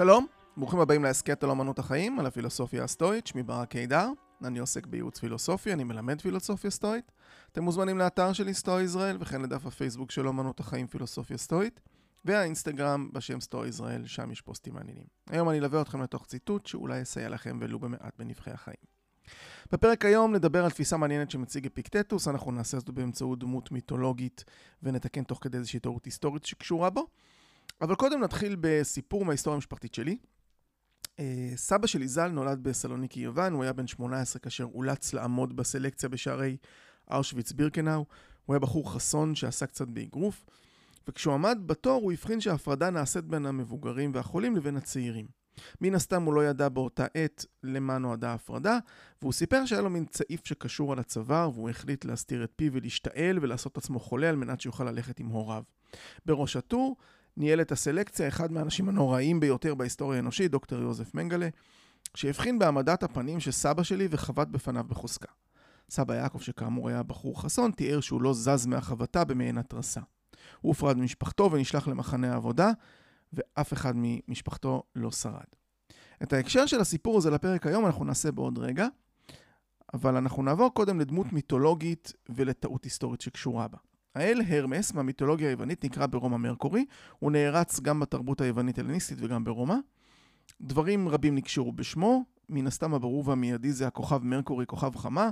שלום, ברוכים הבאים להסכת על אמנות החיים, על הפילוסופיה הסטואית, שמי ברק קידר, אני עוסק בייעוץ פילוסופי, אני מלמד פילוסופיה סטואית. אתם מוזמנים לאתר שלי סטואי ישראל, וכן לדף הפייסבוק של אמנות החיים פילוסופיה סטואית, והאינסטגרם בשם סטואי ישראל, שם יש פוסטים מעניינים. היום אני אלווה אתכם לתוך ציטוט שאולי יסייע לכם ולו במעט בנבחי החיים. בפרק היום נדבר על תפיסה מעניינת שמציג אפיקטטוס, אנחנו נעשה זאת באמצעות דמות מיתולוגית ונתקן תוך כדי איזושהי טעות היסטורית שקשורה בו. אבל קודם נתחיל בסיפור מההיסטוריה המשפחתית שלי. אה, סבא שלי ז"ל נולד בסלוניקי יוון, הוא היה בן 18 כאשר אולץ לעמוד בסלקציה בשערי אושוויץ בירקנאו. הוא היה בחור חסון שעסק קצת באגרוף, וכשהוא עמד בתור הוא הבחין שההפרדה נעשית בין המבוגרים והחולים לבין הצעירים. מן הסתם הוא לא ידע באותה עת למה נועדה ההפרדה, והוא סיפר שהיה לו מין צעיף שקשור על הצוואר, והוא החליט להסתיר את פיו ולהשתעל ולעשות עצמו חולה על מנת שיוכל ללכת עם הוריו. בראש הטור ניהל את הסלקציה אחד מהאנשים הנוראים ביותר בהיסטוריה האנושית, דוקטור יוזף מנגלה, שהבחין בהעמדת הפנים של סבא שלי וחבט בפניו בחוזקה. סבא יעקב, שכאמור היה בחור חסון, תיאר שהוא לא זז מהחבטה במעין התרסה. הוא הופרד ממשפחתו ונשלח למחנה העבודה, ואף אחד ממשפחתו לא שרד. את ההקשר של הסיפור הזה לפרק היום אנחנו נעשה בעוד רגע, אבל אנחנו נעבור קודם לדמות מיתולוגית ולטעות היסטורית שקשורה בה. האל הרמס מהמיתולוגיה היוונית נקרא ברומא מרקורי, הוא נערץ גם בתרבות היוונית הלניסטית וגם ברומא. דברים רבים נקשרו בשמו, מן הסתם הברור והמיידי זה הכוכב מרקורי, כוכב חמה.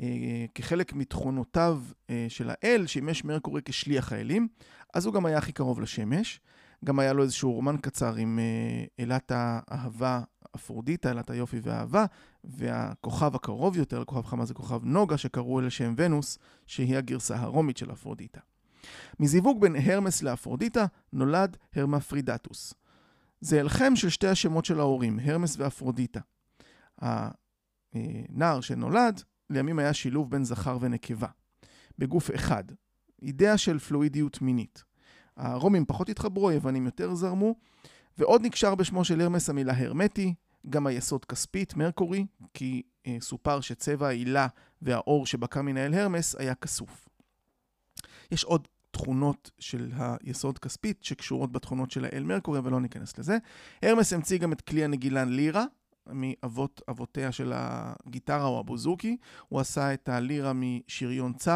אה, כחלק מתכונותיו אה, של האל, שימש מרקורי כשליח האלים, אז הוא גם היה הכי קרוב לשמש. גם היה לו איזשהו רומן קצר עם אה, אלת האהבה אפרודיטה, אלת היופי והאהבה, והכוכב הקרוב יותר לכוכב חמה זה כוכב נוגה, שקראו אל שם ונוס, שהיא הגרסה הרומית של אפרודיטה. מזיווג בין הרמס לאפרודיטה נולד הרמפרידטוס. זה הלחם של שתי השמות של ההורים, הרמס ואפרודיטה. הנער שנולד, לימים היה שילוב בין זכר ונקבה, בגוף אחד. אידאה של פלואידיות מינית. הרומים פחות התחברו, היוונים יותר זרמו, ועוד נקשר בשמו של הרמס המילה הרמטי, גם היסוד כספית, מרקורי, כי אה, סופר שצבע העילה והאור שבקע מן האל הרמס היה כסוף. יש עוד תכונות של היסוד כספית שקשורות בתכונות של האל מרקורי, אבל לא ניכנס לזה. הרמס המציא גם את כלי הנגילן לירה, מאבות אבותיה של הגיטרה או הבוזוקי. הוא עשה את הלירה משריון צו.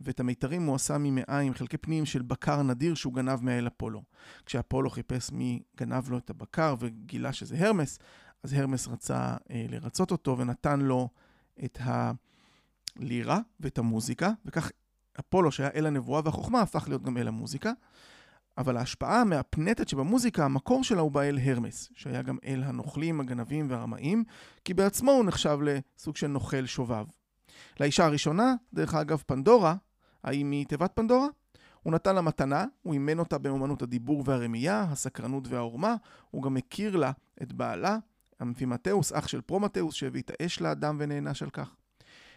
ואת המיתרים הוא עשה ממעיים, חלקי פנים של בקר נדיר שהוא גנב מהאל אפולו. כשאפולו חיפש מי גנב לו את הבקר וגילה שזה הרמס, אז הרמס רצה אה, לרצות אותו ונתן לו את הלירה ואת המוזיקה, וכך אפולו, שהיה אל הנבואה והחוכמה, הפך להיות גם אל המוזיקה. אבל ההשפעה המהפנטת שבמוזיקה, המקור שלה הוא באל הרמס, שהיה גם אל הנוכלים, הגנבים והרמאים, כי בעצמו הוא נחשב לסוג של נוכל שובב. לאישה הראשונה, דרך אגב, פנדורה, האם היא תיבת פנדורה? הוא נתן לה מתנה, הוא אימן אותה באמנות הדיבור והרמייה, הסקרנות והעורמה, הוא גם הכיר לה את בעלה, אפימטאוס, אח של פרומטאוס, שהביא את האש לאדם ונענש על כך.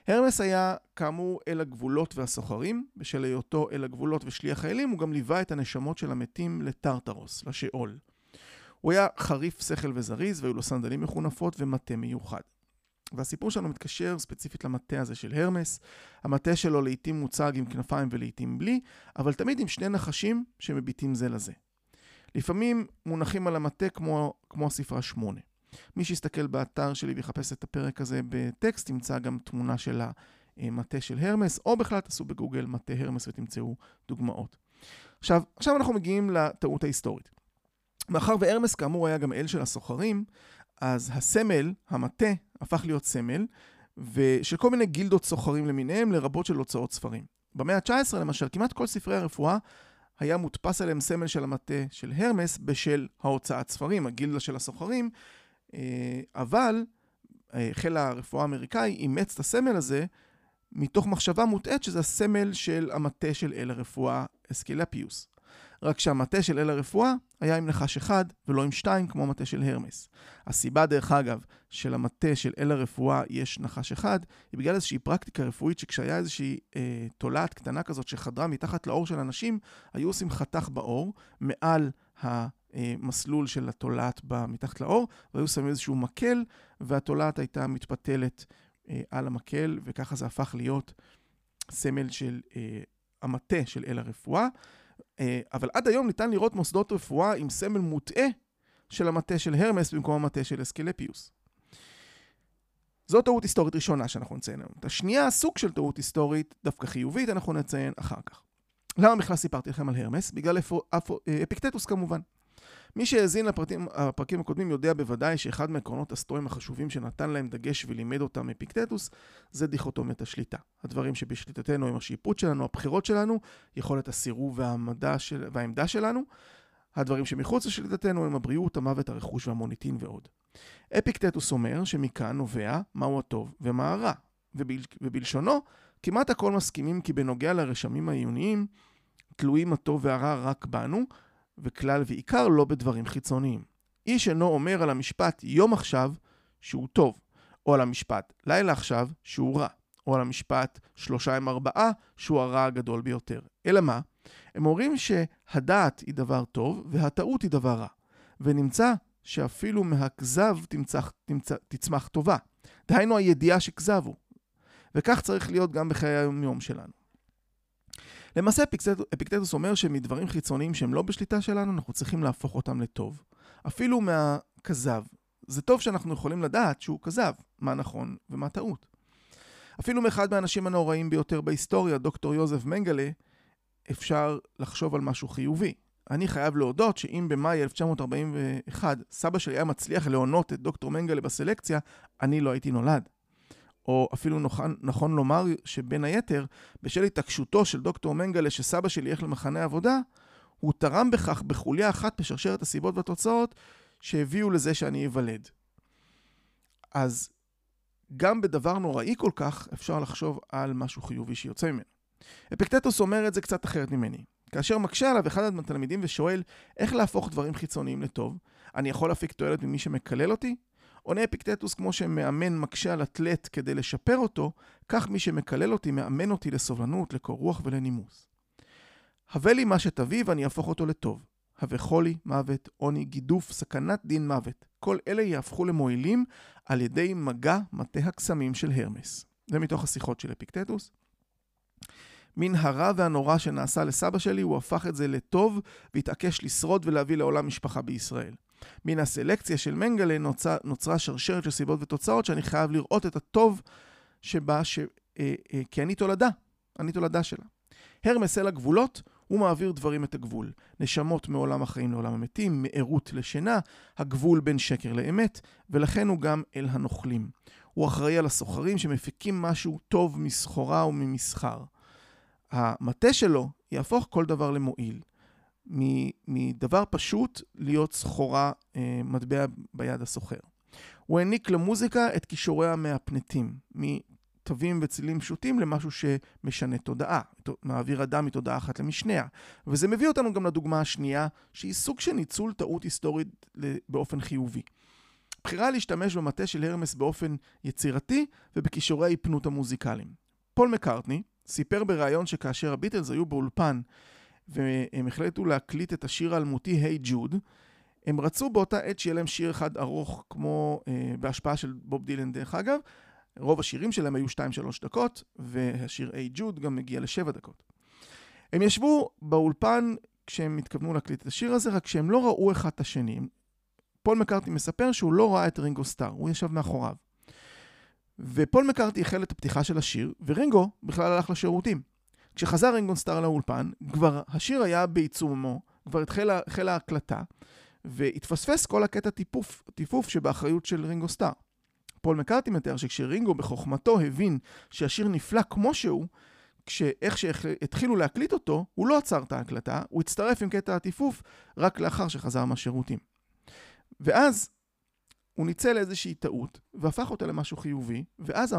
הרמס היה כאמור אל הגבולות והסוחרים, בשל היותו אל הגבולות ושליח האלים, הוא גם ליווה את הנשמות של המתים לטרטרוס, לשאול. הוא היה חריף שכל וזריז, והיו לו סנדלים מכונפות ומטה מיוחד. והסיפור שלנו מתקשר ספציפית למטה הזה של הרמס. המטה שלו לעיתים מוצג עם כנפיים ולעיתים בלי, אבל תמיד עם שני נחשים שמביטים זה לזה. לפעמים מונחים על המטה כמו, כמו הספרה שמונה. מי שיסתכל באתר שלי ויחפש את הפרק הזה בטקסט, ימצא גם תמונה של המטה של הרמס, או בכלל תעשו בגוגל מטה הרמס ותמצאו דוגמאות. עכשיו, עכשיו אנחנו מגיעים לטעות ההיסטורית. מאחר והרמס כאמור היה גם אל של הסוחרים, אז הסמל, המטה, הפך להיות סמל, ושל כל מיני גילדות סוחרים למיניהם, לרבות של הוצאות ספרים. במאה ה-19, למשל, כמעט כל ספרי הרפואה היה מודפס עליהם סמל של המטה של הרמס בשל ההוצאת ספרים, הגילדה של הסוחרים, אבל אה, חיל הרפואה האמריקאי אימץ את הסמל הזה מתוך מחשבה מוטעית שזה הסמל של המטה של אל הרפואה אסקלפיוס. רק שהמטה של אל הרפואה היה עם נחש אחד ולא עם שתיים כמו המטה של הרמס. הסיבה, דרך אגב, של המטה של אל הרפואה יש נחש אחד, היא בגלל איזושהי פרקטיקה רפואית שכשהיה איזושהי אה, תולעת קטנה כזאת שחדרה מתחת לאור של אנשים, היו עושים חתך באור מעל המסלול של התולעת מתחת לאור, והיו שמים איזשהו מקל, והתולעת הייתה מתפתלת אה, על המקל, וככה זה הפך להיות סמל של אה, המטה של אל הרפואה. אה, אבל עד היום ניתן לראות מוסדות רפואה עם סמל מוטעה של המטה של הרמס במקום המטה של אסקלפיוס. זו טעות היסטורית ראשונה שאנחנו נציין היום. את השנייה, סוג של טעות היסטורית, דווקא חיובית, אנחנו נציין אחר כך. למה בכלל סיפרתי לכם על הרמס? בגלל אפו, אפו, אפיקטטוס כמובן. מי שהאזין לפרקים הקודמים יודע בוודאי שאחד מעקרונות הסטואים החשובים שנתן להם דגש ולימד אותם אפיקטטוס זה דיכוטומיית השליטה. הדברים שבשליטתנו הם השיפוט שלנו, הבחירות שלנו, יכולת הסירוב והעמדה של, והעמדה שלנו. הדברים שמחוץ לשליטתנו הם הבריאות, המוות, הרכוש והמוניטין ועוד. אפיקטטוס אומר שמכאן נובע מהו הטוב ומה הרע, ובל... ובלשונו כמעט הכל מסכימים כי בנוגע לרשמים העיוניים תלויים הטוב והרע רק בנו, וכלל ועיקר לא בדברים חיצוניים. איש אינו אומר על המשפט יום עכשיו שהוא טוב, או על המשפט לילה עכשיו שהוא רע, או על המשפט שלושה עם ארבעה שהוא הרע הגדול ביותר. אלא מה? הם אומרים שהדעת היא דבר טוב והטעות היא דבר רע. ונמצא שאפילו מהכזב תמצח, תמצח, תצמח טובה. דהיינו הידיעה שכזב הוא. וכך צריך להיות גם בחיי היום-יום שלנו. למעשה אפיקטטוס אומר שמדברים חיצוניים שהם לא בשליטה שלנו, אנחנו צריכים להפוך אותם לטוב. אפילו מהכזב. זה טוב שאנחנו יכולים לדעת שהוא כזב, מה נכון ומה טעות. אפילו מאחד מהאנשים הנוראים ביותר בהיסטוריה, דוקטור יוזף מנגלה, אפשר לחשוב על משהו חיובי. אני חייב להודות שאם במאי 1941 סבא שלי היה מצליח להונות את דוקטור מנגלה בסלקציה, אני לא הייתי נולד. או אפילו נכון, נכון לומר שבין היתר, בשל התעקשותו של דוקטור מנגלה שסבא שלי ילך למחנה עבודה, הוא תרם בכך בחוליה אחת בשרשרת הסיבות והתוצאות שהביאו לזה שאני אוולד. אז גם בדבר נוראי כל כך אפשר לחשוב על משהו חיובי שיוצא ממנו. אפקטטוס אומר את זה קצת אחרת ממני. כאשר מקשה עליו אחד התלמידים ושואל איך להפוך דברים חיצוניים לטוב, אני יכול להפיק תועלת ממי שמקלל אותי? עונה אפיקטטוס כמו שמאמן מקשה על אתלט כדי לשפר אותו, כך מי שמקלל אותי מאמן אותי לסובלנות, לקור רוח ולנימוס. הווה לי מה שתביא ואני אהפוך אותו לטוב. הווה חולי, מוות, עוני, גידוף, סכנת דין מוות. כל אלה יהפכו למועילים על ידי מגע מטה הקסמים של הרמס. זה מתוך השיחות של אפיקטטוס. מן הרע והנורא שנעשה לסבא שלי, הוא הפך את זה לטוב והתעקש לשרוד ולהביא לעולם משפחה בישראל. מן הסלקציה של מנגלה נוצרה, נוצרה שרשרת של סיבות ותוצאות שאני חייב לראות את הטוב שבה, ש, אה, אה, כי אני תולדה, אני תולדה שלה. הרמס אל הגבולות, הוא מעביר דברים את הגבול. נשמות מעולם החיים לעולם המתים, מערות לשינה, הגבול בין שקר לאמת, ולכן הוא גם אל הנוכלים. הוא אחראי על הסוחרים שמפיקים משהו טוב מסחורה וממסחר. המטה שלו יהפוך כל דבר למועיל. מדבר פשוט להיות סחורה, אה, מטבע ביד הסוחר. הוא העניק למוזיקה את כישוריה מהפנטים, מתווים וצילים פשוטים למשהו שמשנה תודעה, מעביר אדם מתודעה אחת למשניה. וזה מביא אותנו גם לדוגמה השנייה, שהיא סוג של ניצול טעות היסטורית באופן חיובי. בחירה להשתמש במטה של הרמס באופן יצירתי ובכישורי ההיפנות המוזיקליים. פול מקארטני סיפר בריאיון שכאשר הביטלס היו באולפן והם החליטו להקליט את השיר האלמותי היי hey ג'וד. הם רצו באותה עת שיהיה להם שיר אחד ארוך כמו אה, בהשפעה של בוב דילן דרך אגב. רוב השירים שלהם היו 2-3 דקות, והשיר היי hey ג'וד גם מגיע ל-7 דקות. הם ישבו באולפן כשהם התכוונו להקליט את השיר הזה, רק שהם לא ראו אחד את השני. פול מקארטני מספר שהוא לא ראה את רינגו סטאר, הוא ישב מאחוריו. ופול מקארטני החל את הפתיחה של השיר, ורינגו בכלל הלך לשירותים. כשחזר רינגו סטאר לאולפן, כבר השיר היה בעיצומו, כבר התחילה, החלה ההקלטה, והתפספס כל הקטע טיפוף, טיפוף שבאחריות של רינגו סטאר. פול מקארטני מתאר שכשרינגו בחוכמתו הבין שהשיר נפלא כמו שהוא, כשאיך שהתחילו להקליט אותו, הוא לא עצר את ההקלטה, הוא הצטרף עם קטע הטיפוף רק לאחר שחזר מהשירותים. ואז הוא ניצל איזושהי טעות, והפך אותה למשהו חיובי, ואז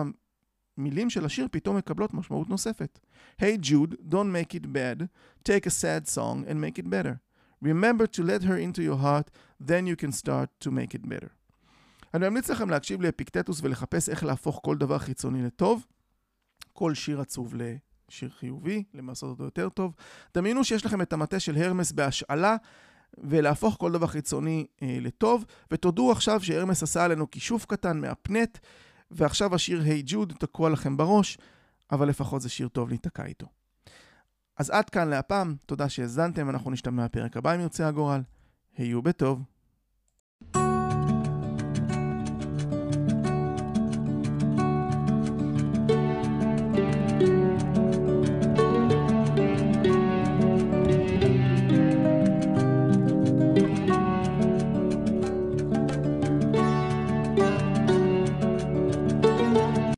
המילים של השיר פתאום מקבלות משמעות נוספת. Hey Jude, don't make it bad, take a sad song and make it better. Remember to let her into your heart, then you can start to make it better. אני ממליץ לכם להקשיב לאפיקטטוס ולחפש איך להפוך כל דבר חיצוני לטוב, כל שיר עצוב לשיר חיובי, למעשות אותו יותר טוב. דמיינו שיש לכם את המטה של הרמס בהשאלה. ולהפוך כל דבר חיצוני אה, לטוב, ותודו עכשיו שהרמס עשה עלינו כישוף קטן מהפנט, ועכשיו השיר היי hey ג'וד תקוע לכם בראש, אבל לפחות זה שיר טוב להיתקע איתו. אז עד כאן להפעם, תודה שהאזנתם, אנחנו נשתמע בפרק הבא אם ירצה הגורל. היו בטוב.